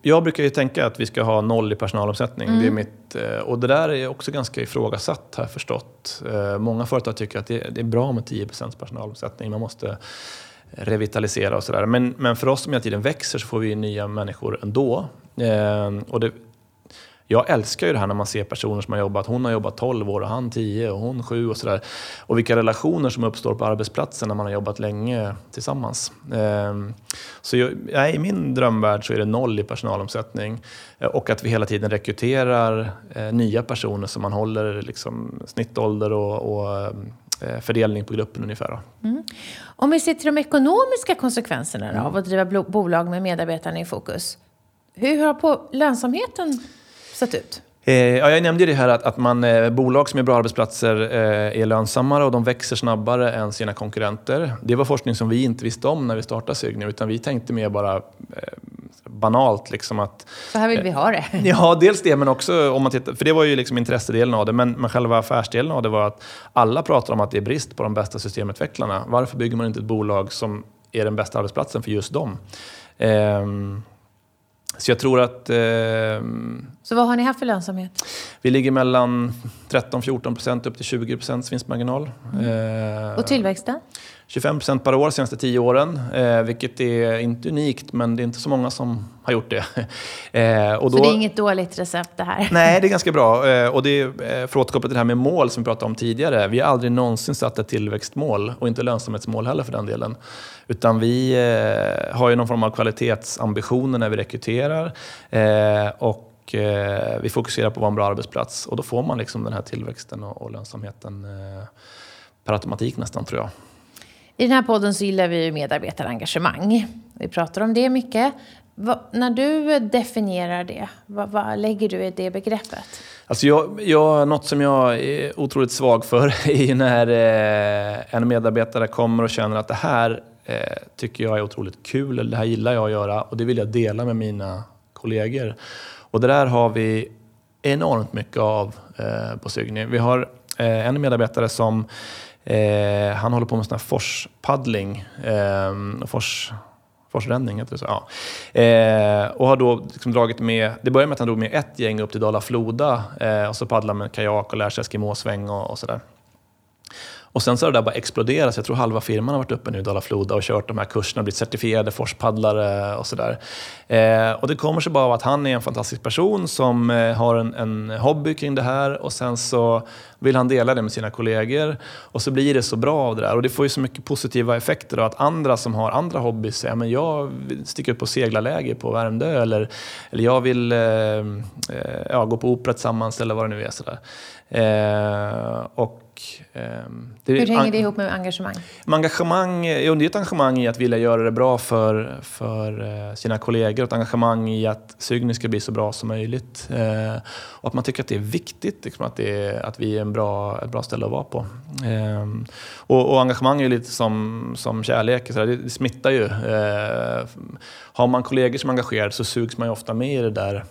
Jag brukar ju tänka att vi ska ha noll i personalomsättning. Mm. Det är mitt, eh, och det där är också ganska ifrågasatt har jag förstått. Eh, många företag tycker att det är bra med 10% personalomsättning. Man måste revitalisera och sådär. Men, men för oss som hela tiden växer så får vi nya människor ändå. Eh, och det, jag älskar ju det här när man ser personer som har jobbat, hon har jobbat 12 år och han 10 och hon 7 och sådär. Och vilka relationer som uppstår på arbetsplatsen när man har jobbat länge tillsammans. Ehm, så jag, ja, i min drömvärld så är det noll i personalomsättning eh, och att vi hela tiden rekryterar eh, nya personer som man håller liksom, snittålder och, och eh, fördelning på gruppen ungefär. Mm. Om vi ser till de ekonomiska konsekvenserna mm. av att driva bolag med medarbetarna i fokus. Hur har på lönsamheten sett ut? Eh, ja, jag nämnde det här att, att man, eh, bolag som är bra arbetsplatser eh, är lönsammare och de växer snabbare än sina konkurrenter. Det var forskning som vi inte visste om när vi startade Sygny utan vi tänkte mer bara banalt. Liksom att, så här vill vi ha det. Ja, dels det men också om man tittar, för det var ju liksom intressedelen av det. Men, men själva affärsdelen av det var att alla pratar om att det är brist på de bästa systemutvecklarna. Varför bygger man inte ett bolag som är den bästa arbetsplatsen för just dem? Ehm, så jag tror att... Eh, så vad har ni haft för lönsamhet? Vi ligger mellan 13-14 procent upp till 20 procents vinstmarginal. Mm. Eh, och tillväxten? 25 procent per år de senaste tio åren, eh, vilket är inte unikt, men det är inte så många som har gjort det. Eh, och då, så det är inget dåligt recept det här? Nej, det är ganska bra. Eh, och det är, eh, för att återkoppla till det här med mål som vi pratade om tidigare. Vi har aldrig någonsin satt ett tillväxtmål och inte lönsamhetsmål heller för den delen. Utan vi eh, har ju någon form av kvalitetsambitioner när vi rekryterar. Eh, och vi fokuserar på att vara en bra arbetsplats och då får man liksom den här tillväxten och, lönsamheten per automatik nästan tror jag. I den här podden så gillar vi medarbetarengagemang. Vi pratar om det mycket. Va, när du definierar det, vad, va lägger du i det begreppet? Alltså jag, jag, något som jag är otroligt svag för är när eh, en medarbetare kommer och känner att det här eh, tycker jag är otroligt kul, eller det här gillar jag att göra och det vill jag dela med mina kollegor. Och det där har vi enormt mycket av eh, på Sygny. Vi har eh, en medarbetare som Eh, han håller på med sån här forspaddling. Eh, fors, forsränning heter det så. Ja. Eh, och har då liksom dragit med, det började med att han drog med ett gäng upp till Dala-Floda eh, och så paddlar med kajak och lär sig eskimåsväng och, och sådär. Och sen så har det där bara exploderat. Jag tror halva firman har varit uppe nu i Dala-Floda och kört de här kurserna, blivit certifierade forspaddlare och sådär. Eh, och det kommer sig bara av att han är en fantastisk person som eh, har en, en, hobby kring det här och sen så vill han dela det med sina kollegor. Och så blir det så bra av det där. Och det får ju så mycket positiva effekter då, att andra som har andra hobbys säger men jag sticker upp på seglarläger på Värmdö eller, eller jag vill eh, eh ja, gå på opera tillsammans eller vad det nu är. Sådär. Eh, och det, Hur hänger det ihop med engagemang? Med engagemang, jo, det är ett engagemang i att vilja göra det bra för, för eh, sina kollegor. Ett engagemang i att Sygny ska bli så bra som möjligt. Eh, och att man tycker att det är viktigt liksom, att, det att vi är en bra, ett bra ställe att vara på. Ehm, och, och engagemang är lite som, som kärlek, så det, smittar ju. Eh, har man kollegor som är engagerade så sugs man ju ofta med i det där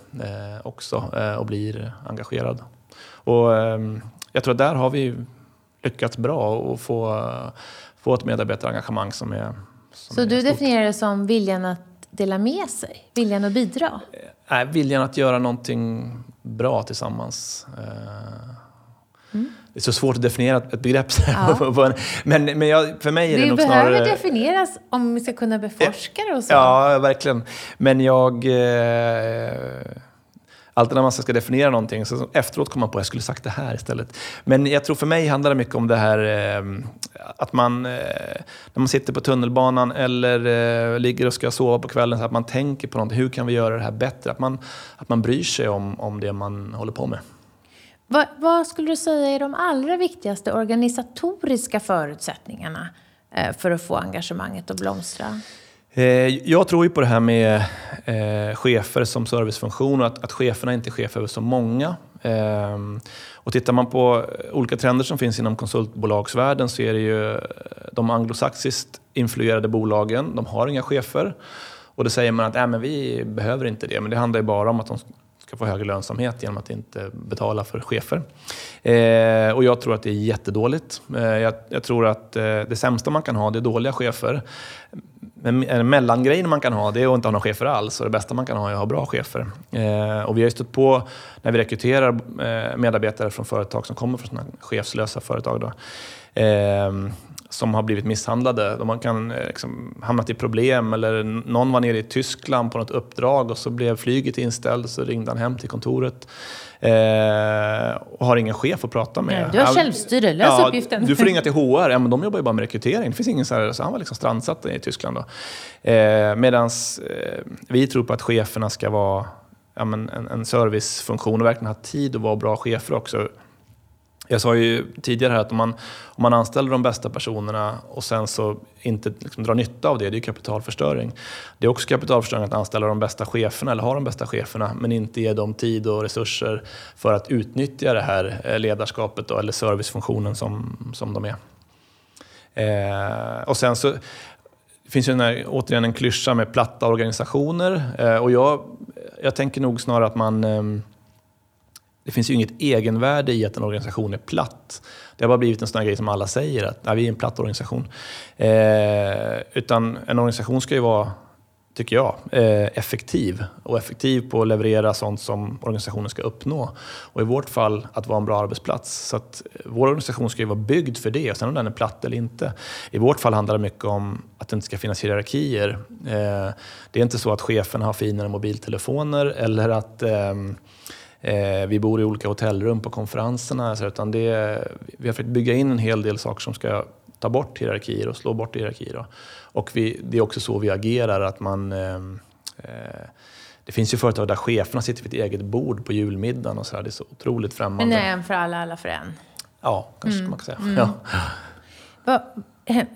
också och blir engagerad. Och, ehm, jag tror att där har vi lyckats bra och få, få ett medarbetarengagemang som är som Så är du stort. definierar det som viljan att dela med sig? Viljan att bidra? Nej, viljan att göra någonting bra tillsammans. Eh, mm. Det är så svårt att definiera ett begrepp. Ja. men men jag, för mig är det, det nog snarare... Det behöver definieras om vi ska kunna beforska det och så. Ja, verkligen. Men jag... Eh, alltid när man ska definiera någonting, så efteråt kommer man på att jag skulle sagt det här istället. Men jag tror för mig handlar det mycket om det här eh, att man, eh, när man sitter på tunnelbanan eller eh, ligger och ska sova på kvällen, så att man tänker på någonting. Hur kan vi göra det här bättre? Att man, att man bryr sig om, om det man håller på med. Vad, vad skulle du säga är de allra viktigaste organisatoriska förutsättningarna eh, för att få engagemanget att blomstra? Eh, jag tror ju på det här med eh, chefer som servicefunktion och att, att cheferna inte är chefer över så många. Ehm, och tittar man på eh, olika trender som finns inom konsultbolagsvärlden så är det ju de anglosaxiskt influerade bolagen, de har inga chefer. Och då säger man att äh, men vi behöver inte det, men det handlar ju bara om att de ska få högre lönsamhet genom att inte betala för chefer. Eh, och jag tror att det är jättedåligt. Eh, jag, jag, tror att eh, det sämsta man kan ha det är dåliga chefer. Men en mellangrej man kan ha det är att inte ha några chefer alls och det bästa man kan ha är att ha bra chefer. Eh, och vi har ju stött på när vi rekryterar eh, medarbetare från företag som kommer från sådana chefslösa företag. Då, eh, som har blivit misshandlade. De kan eh, liksom hamnat i problem eller någon var nere i Tyskland på något uppdrag och så blev flyget inställt så ringde han hem till kontoret. Eh, och har ingen chef att prata med. du har självstyre, lös ja, uppgiften. Du får ringa till HR, ja, men de jobbar ju bara med rekrytering. Det finns ingen så, här, så han var liksom strandsatt i Tyskland. Då. Eh, Medan eh, vi tror på att cheferna ska vara ja, men en, en servicefunktion och verkligen ha tid att vara bra chefer också. Jag sa ju tidigare här att om man, om man anställer de bästa personerna och sen så inte liksom drar nytta av det, det är kapitalförstöring. Det är också kapitalförstöring att anställa de bästa cheferna, eller ha de bästa cheferna, men inte ge dem tid och resurser för att utnyttja det här eh, ledarskapet då, eller servicefunktionen som, som de är. Eh, och sen så det finns ju den här, återigen en klyscha med platta organisationer. Eh, och jag, jag tänker nog snarare att man eh, det finns ju inget egenvärde i att en organisation är platt. Det har bara blivit en sån grej som alla säger, att nej, vi är en platt organisation. Eh, utan en organisation ska ju vara, tycker jag, eh, effektiv. Och effektiv på att leverera sånt som organisationen ska uppnå. Och i vårt fall att vara en bra arbetsplats. Så att eh, vår organisation ska ju vara byggd för det, sen om den är platt eller inte. I vårt fall handlar det mycket om att det inte ska finnas hierarkier. Eh, det är inte så att cheferna har finare mobiltelefoner eller att ehm, Eh, vi bor i olika hotellrum på konferenserna. Så, utan det, vi har försökt bygga in en hel del saker som ska ta bort hierarkier och slå bort hierarkier. Då. Och vi, det är också så vi agerar. att man... Eh, eh det finns ju företag där cheferna sitter vid ett eget bord på julmiddagen och så där. Det är så otroligt främmande. Men en för alla, alla för en? Ja, kanske mm. man kan säga. Mm. Ja. Va,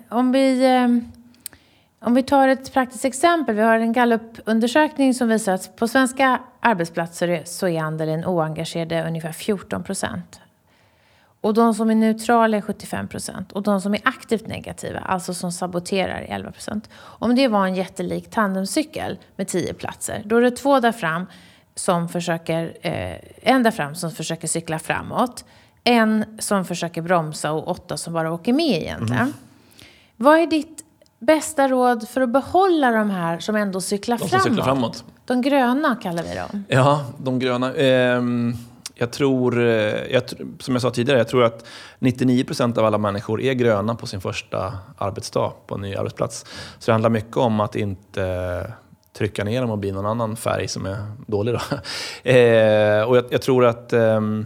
om vi... Om vi tar ett praktiskt exempel. Vi har en gallupundersökning som visar att på svenska arbetsplatser så är andelen oengagerade ungefär 14 procent. Och de som är neutrala är 75 procent. Och de som är aktivt negativa, alltså som saboterar, är 11 procent. Om det var en jättelik tandemcykel med 10 platser, då är det två där fram som försöker, eh, en där fram som försöker cykla framåt, en som försöker bromsa och åtta som bara åker med egentligen. Mm. Vad är ditt bästa råd för att behålla de här som ändå cyklar, de framåt? cyklar framåt? De gröna kallar vi dem. Ja, de gröna. Ehm, jag tror, eh, jag, som jag sa tidigare, jag tror att 99% av alla människor är gröna på sin första arbetsdag på en ny arbetsplats. Så det handlar mycket om att inte trycka ner dem och bli någon annan färg som är dålig. Då. Eh, och jag, jag, tror att ehm,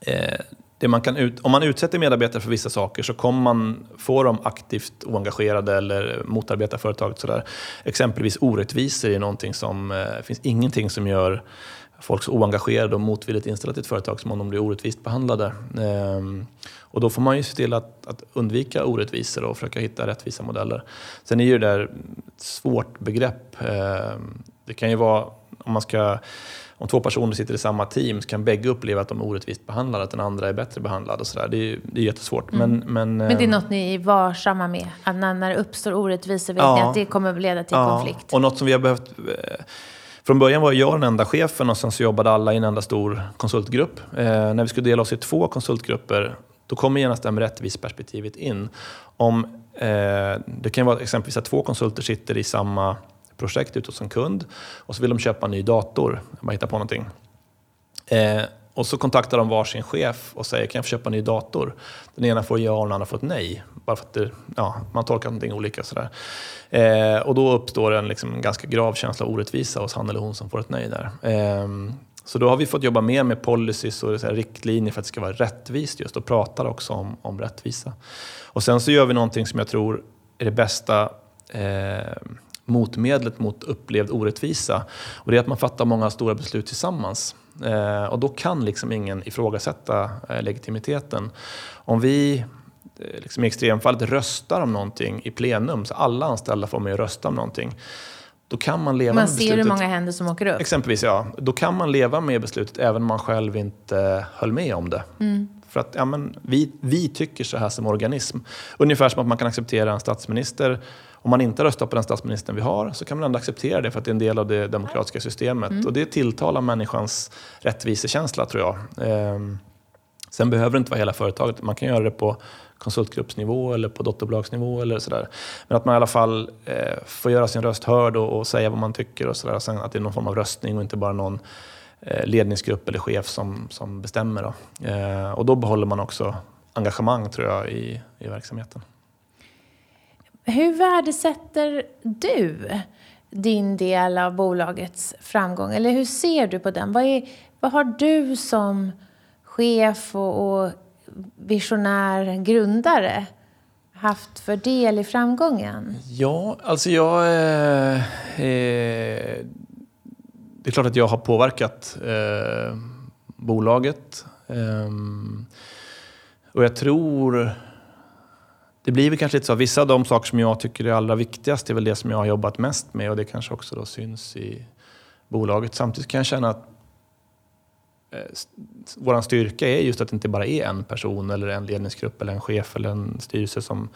eh, det man kan ut, om man utsätter medarbetare för vissa saker så kommer man få dem aktivt oengagerade eller motarbeta företaget. Sådär. Exempelvis orättvisor är någonting som, eh, det finns ingenting som gör folk så oengagerade och motvilligt inställda till ett företag som om de blir orättvist behandlade. Ehm, och då får man ju se till att, att undvika orättvisor och försöka hitta rättvisa modeller. Sen är ju det där ett svårt begrepp. Ehm, det kan ju vara, om man ska om två personer sitter i samma team så kan bägge uppleva att de är orättvist behandlade, att den andra är bättre behandlad och sådär. Det är, det är jättesvårt. Mm. Men, men, men det är något ni är varsamma med? Att när, när det uppstår orättvisor vet ja, ni att det kommer leda till ja, konflikt? och något som vi har behövt... Eh, från början var jag den enda chefen och sen så jobbade alla i en enda stor konsultgrupp. Eh, när vi skulle dela oss i två konsultgrupper då kommer genast det med rättviseperspektivet in. Om, eh, det kan vara exempelvis att två konsulter sitter i samma projekt ute hos en kund och så vill de köpa en ny dator. Man hittar på någonting. Eh, och så kontaktar de varsin chef och säger kan jag få köpa en ny dator? Den ena får ja och den andra får ett nej. Bara för att det, ja, man tolkar någonting olika. Sådär. Eh, och då uppstår en liksom ganska grav känsla av orättvisa hos han eller hon som får ett nej där. Eh, Så då har vi fått jobba mer med policies och riktlinjer för att det ska vara rättvist just och pratar också om, om rättvisa. Och sen så gör vi någonting som jag tror är det bästa eh, motmedlet mot upplevd orättvisa. Och det är att man fattar många stora beslut tillsammans. Eh, och då kan liksom ingen ifrågasätta eh, legitimiteten. Om vi eh, liksom i extremfallet röstar om någonting i plenum, så alla anställda får med att rösta om någonting. Då kan man leva man med ser beslutet. hur många händer som åker upp. Exempelvis, ja. Då kan man leva med beslutet även om man själv inte höll med om det. Mm. För att ja, men, vi, vi tycker så här som organism. Ungefär som att man kan acceptera en statsminister. Om man inte röstar på den statsministern vi har så kan man ändå acceptera det för att det är en del av det demokratiska systemet. Mm. Och det tilltalar människans rättvisekänsla tror jag. Ehm, sen behöver det inte vara hela företaget. Man kan göra det på konsultgruppsnivå eller på dotterbolagsnivå eller sådär. Men att man i alla fall eh, får göra sin röst hörd och, och säga vad man tycker och sådär. Sen att det är någon form av röstning och inte bara någon eh, ledningsgrupp eller chef som, som bestämmer. Då. Eh, och då behåller man också engagemang tror jag i, i verksamheten. Hur värdesätter du din del av bolagets framgång? Eller hur ser du på den? Vad, är, vad har du som chef och, och visionär grundare haft för del i framgången? Ja, alltså jag... Eh, eh, det är klart att jag har påverkat eh, bolaget. Ehm, och jag tror... Det blir väl kanske lite så att vissa av de saker som jag tycker är allra viktigast är väl det som jag har jobbat mest med och det kanske också då syns i bolaget. Samtidigt kan jag känna att eh, vår styrka är just att det inte bara är en person eller en ledningsgrupp eller en chef eller en styrelse som,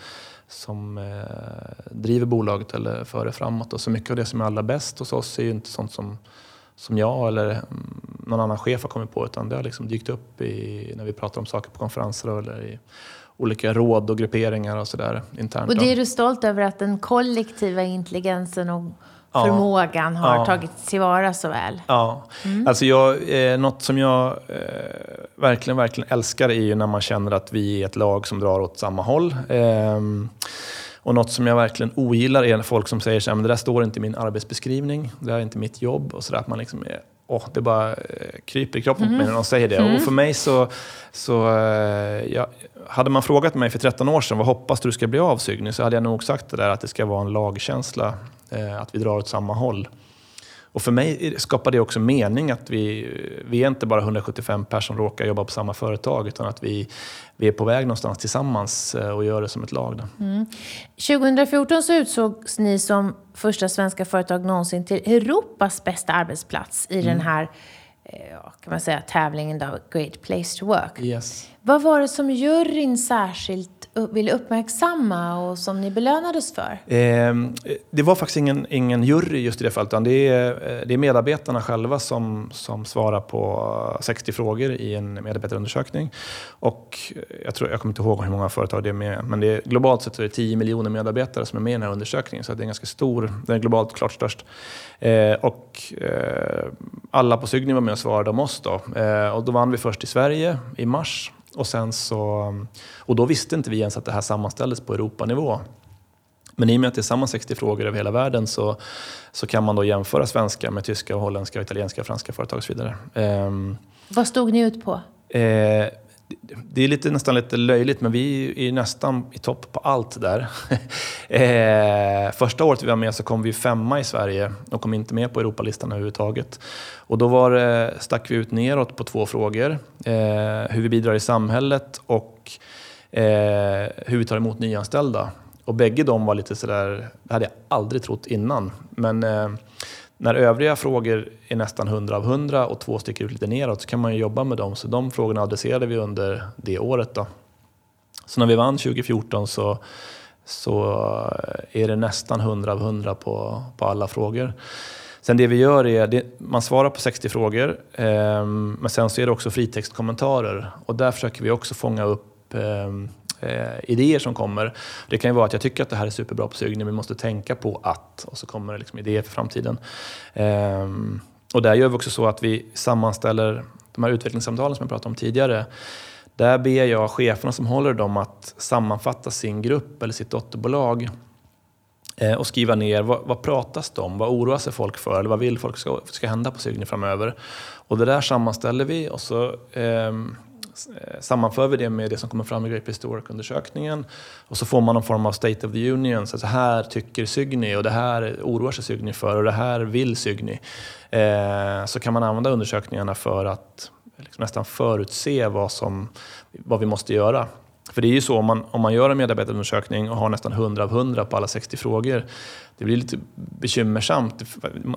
som eh, driver bolaget eller för det framåt. Och så mycket av det som är allra bäst hos oss är ju inte sånt som, som jag eller mm, någon annan chef har kommit på utan det har liksom dykt upp i, när vi pratar om saker på konferenser eller i olika råd och grupperingar och sådär internt. Och det är du stolt över att den kollektiva intelligensen och förmågan har Ja. tagits tillvara så väl? Ja, alltså jag, eh, något som jag eh, verkligen, verkligen älskar är ju när man känner att vi är ett lag som drar åt samma håll. Ehm, och något som jag verkligen ogillar är folk som säger så här, men det där står inte i min arbetsbeskrivning, det där är inte mitt jobb och sådär. Att man liksom är, åh, det bara eh, kryper i kroppen på mig när de säger det. Och för mig så, så eh, ja, hade man frågat mig för 13 år sedan, vad hoppas du ska bli av Sygny? Så hade jag nog sagt det där att det ska vara en lagkänsla, eh, att vi drar åt samma håll. Och för mig skapar det också mening att vi, vi är inte bara 175 personer som råkar jobba på samma företag utan att vi, vi är på väg någonstans tillsammans eh, och gör det som ett lag. Då. 2014 så utsågs ni som första svenska företag någonsin till Europas bästa arbetsplats i den här eh, kan man säga, tävlingen då, Great Place to Work. Yes. Vad var det som juryn särskilt ville uppmärksamma och som ni belönades för? Eh, det var faktiskt ingen, ingen jury just i det fallet utan det är, eh, det är medarbetarna själva som, som svarar på 60 frågor i en medarbetarundersökning. Och eh, jag, tror, jag kommer inte ihåg hur många företag det är med, men det är, globalt sett så är det 10 miljoner medarbetare som är med i den här undersökningen. Så det är en ganska stor, den är globalt klart störst. Eh, och eh, alla på Sygni var med och svarade om oss. Då. Eh, och då vann vi först i Sverige i mars. Och, sen så, och då visste inte vi ens att det här sammanställdes på Europanivå. Men i och med att det är samma 60 frågor över hela världen så, så kan man då jämföra svenska med tyska, holländska, italienska, franska företag och så vidare. Ehm, Vad stod ni ut på? Eh, det är lite, nästan lite löjligt, men vi är nästan i topp på allt där. eh, första året vi var med så kom vi femma i Sverige och kom inte med på Europalistan överhuvudtaget. Och då var det, stack vi ut neråt på två frågor. Eh, hur vi bidrar i samhället och eh, hur vi tar emot nyanställda. Och bägge de var lite sådär, det hade jag aldrig trott innan. Men eh, när övriga frågor är nästan 100 av 100 och två sticker ut lite neråt så kan man ju jobba med dem. Så de frågorna adresserade vi under det året. Då. Så när vi vann 2014 så, så är det nästan 100 av 100 på, på alla frågor. Sen det vi gör är, det, man svarar på 60 frågor, eh, men sen så är det också fritextkommentarer. Och där försöker vi också fånga upp eh, eh, idéer som kommer. Det kan ju vara att jag tycker att det här är superbra på sugning, men vi måste tänka på att, och så kommer det liksom idéer för framtiden. Eh, och där gör vi också så att vi sammanställer de här utvecklingssamtalen som jag pratade om tidigare. Där ber jag cheferna som håller dem att sammanfatta sin grupp eller sitt dotterbolag eh, och skriva ner vad, vad pratas det om, vad oroar sig folk för eller vad vill folk ska, ska hända på Sygny framöver. Och det där sammanställer vi och så eh, Eh, sammanför vi det med det som kommer fram i Great Historic-undersökningen. Och så får man någon form av State of the Union. Så, så här tycker Cygni och det här oroar sig Cygni för och det här vill Cygni. Eh, så kan man använda undersökningarna för att liksom nästan förutse vad, som, vad vi måste göra. För det är ju så om man, om man gör en medarbetarundersökning och har nästan 100 av 100 på alla 60 frågor. Det blir lite bekymmersamt.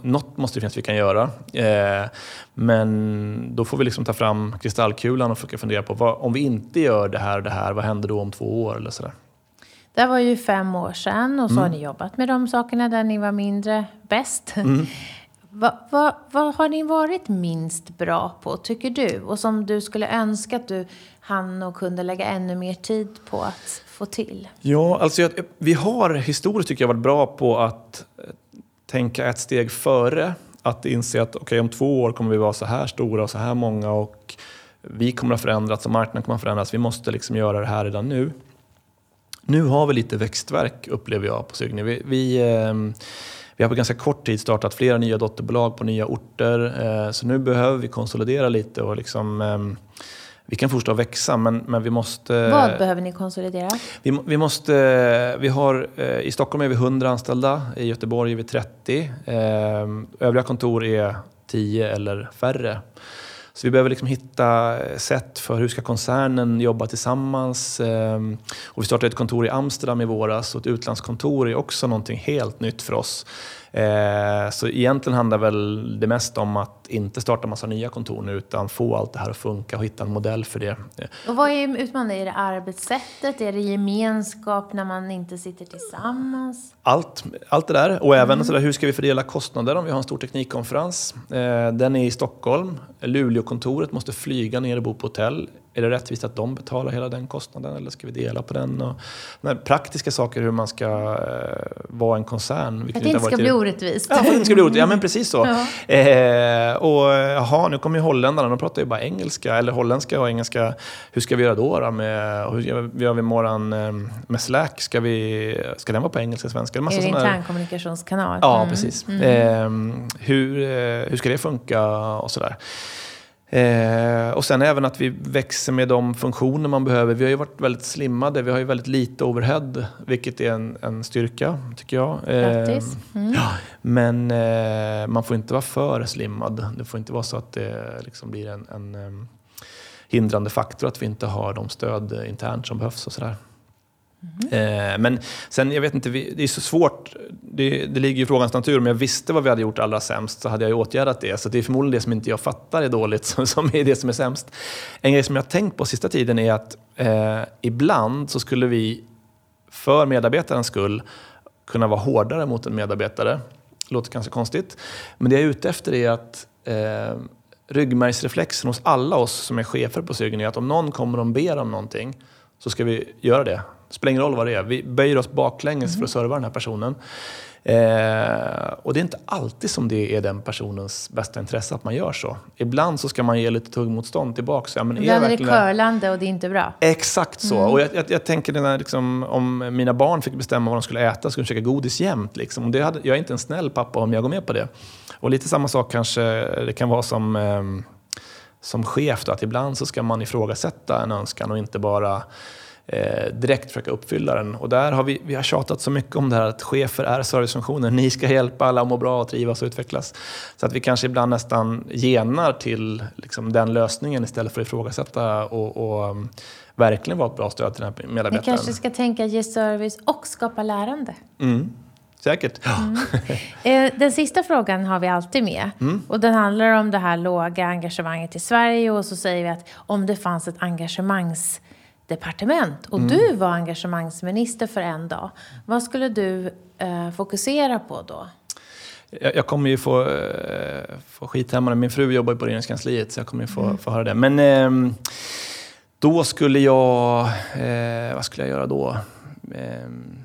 Något måste det finnas vi kan göra. Eh, men då får vi liksom ta fram kristallkulan och försöka fundera på vad, om vi inte gör det här och det här, vad händer då om två år? Eller sådär. Det var ju fem år sedan och så mm. har ni jobbat med de sakerna där ni var mindre bäst. Mm. Vad, va, vad har ni varit minst bra på, tycker du? Och som du skulle önska att du hann och kunde lägga ännu mer tid på att få till? Ja, alltså jag, vi har historiskt tycker jag varit bra på att eh, tänka ett steg före. Att inse att okay, om två år kommer vi vara så här stora och så här många och vi kommer att förändras och marknaden kommer att förändras. Vi måste liksom göra det här redan nu. Nu har vi lite växtverk upplever jag på Sygny. Vi, vi eh, vi har på ganska kort tid startat flera nya dotterbolag på nya orter. Eh, så nu behöver vi konsolidera lite och liksom ehm, vi kan fortsätta växa men, men vi måste... Vad behöver ni konsolidera? Vi, vi måste, vi har, eh, I Stockholm är vi 100 anställda, i Göteborg är vi 30. Ehm, övriga kontor är 10 eller färre. Så vi behöver liksom hitta eh, sätt för hur ska koncernen jobba tillsammans. Ehm, och vi startade ett kontor i Amsterdam i våras och ett utlandskontor är också någonting helt nytt för oss. Eh, så egentligen handlar väl det mest om att inte starta massa nya kontor nu utan få allt det här att funka och hitta en modell för det. Och vad är utmaningen? Är det arbetssättet? Är det gemenskap när man inte sitter tillsammans? Allt, allt det där. Och även mm. sådär, hur ska vi fördela kostnader om vi har en stor teknikkonferens? Eh, den är i Stockholm. Luleåkontoret måste flyga ner och bo på hotell. Är det rättvist att de betalar hela den kostnaden eller ska vi dela på den? Och, praktiska saker hur man ska uh, vara en koncern. Att det inte ska bli orättvist. Ja, för att det inte ska bli orättvist. Ja, men precis så. Ja. Eh, och jaha, nu kommer ju holländarna, de pratar ju bara engelska, eller holländska och engelska. Hur ska vi göra då? då med, hur gör vi med eh, med Slack? Ska, vi, ska den vara på engelska, svenska? Är det intern kommunikationskanal? Ja, mm. precis. Mm. Eh, hur, eh, hur ska det funka och sådär. Eh, och sen även att vi växer med de funktioner man behöver. Vi har ju varit väldigt slimmade, vi har ju väldigt lite overhead, vilket är en, en styrka tycker jag. Eh, mm. ja, men eh, man får inte vara för slimmad. Det får inte vara så att det liksom blir en, en um, hindrande faktor att vi inte har de stöd internt som behövs och sådär. Mm. Men sen, jag vet inte, det är så svårt. Det, det ligger i frågans natur. Om jag visste vad vi hade gjort allra sämst så hade jag ju åtgärdat det. Så det är förmodligen det som inte jag fattar är dåligt som, är det som är sämst. En grej som jag har tänkt på sista tiden är att eh, ibland så skulle vi för medarbetarens skull kunna vara hårdare mot en medarbetare. Det låter kanske konstigt. Men det jag är ute efter är att eh, ryggmärgsreflexen hos alla oss som är chefer på sugen är att om någon kommer och ber om någonting så ska vi göra det. Det spelar ingen roll vad det är. Vi böjer oss baklänges mm. för att serva den här personen. Eh, och det är inte alltid som det är den personens bästa intresse att man gör så. Ibland så ska man ge lite tuggmotstånd tillbaka. Ja, men Ibland är, är det curlande och det är inte bra. Exakt så. Mm. Och jag, jag, jag tänker när, liksom, om mina barn fick bestämma vad de skulle äta skulle de käka godis jämt. Liksom. det hade, jag är inte en snäll pappa om jag går med på det. Och lite samma sak kanske det kan vara som, eh, som chef. Då, att ibland så ska man ifrågasätta en önskan och inte bara eh, direkt försöka uppfylla den. Och där har vi, vi har tjatat så mycket om det här att chefer är servicefunktioner. Ni ska hjälpa alla att må bra, och trivas och utvecklas. Så att vi kanske ibland nästan genar till liksom, den lösningen istället för att ifrågasätta och, och um, verkligen vara ett bra stöd till den här medarbetaren. Vi kanske ska tänka ge service och skapa lärande. Mm. Säkert. Mm. Eh, den sista frågan har vi alltid med. Mm. Och den handlar om det här låga engagemanget i Sverige. Och så säger vi att om det fanns ett engagemangs departement och mm. du var engagemangsminister för en dag. Vad skulle du eh, fokusera på då? Jag, jag kommer ju få, eh, få skit hemma. Min fru jobbar ju på regeringskansliet så jag kommer ju få, mm. få höra det. Men eh, då skulle jag... Eh, vad skulle jag göra då? Ehm,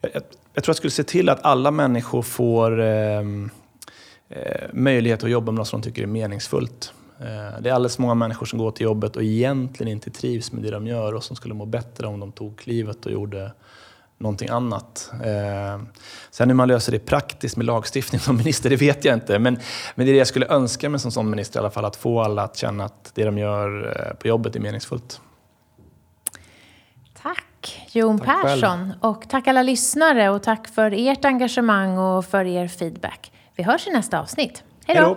jag, jag, jag, tror jag skulle se till att alla människor får ehm, eh, möjlighet att jobba med något som de tycker är meningsfullt. Eh, det är alldeles många människor som går till jobbet och egentligen inte trivs med det de gör och som skulle må bättre om de tog klivet och gjorde någonting annat. Eh, sen hur man löser det praktiskt med lagstiftning som minister, det vet jag inte. Men, men det är det jag skulle önska mig som sån minister i alla fall, att få alla att känna att det de gör eh, på jobbet är meningsfullt. Tack Jon tack Persson själv. och tack alla lyssnare och tack för ert engagemang och för er feedback. Vi hörs i nästa avsnitt. Hej då!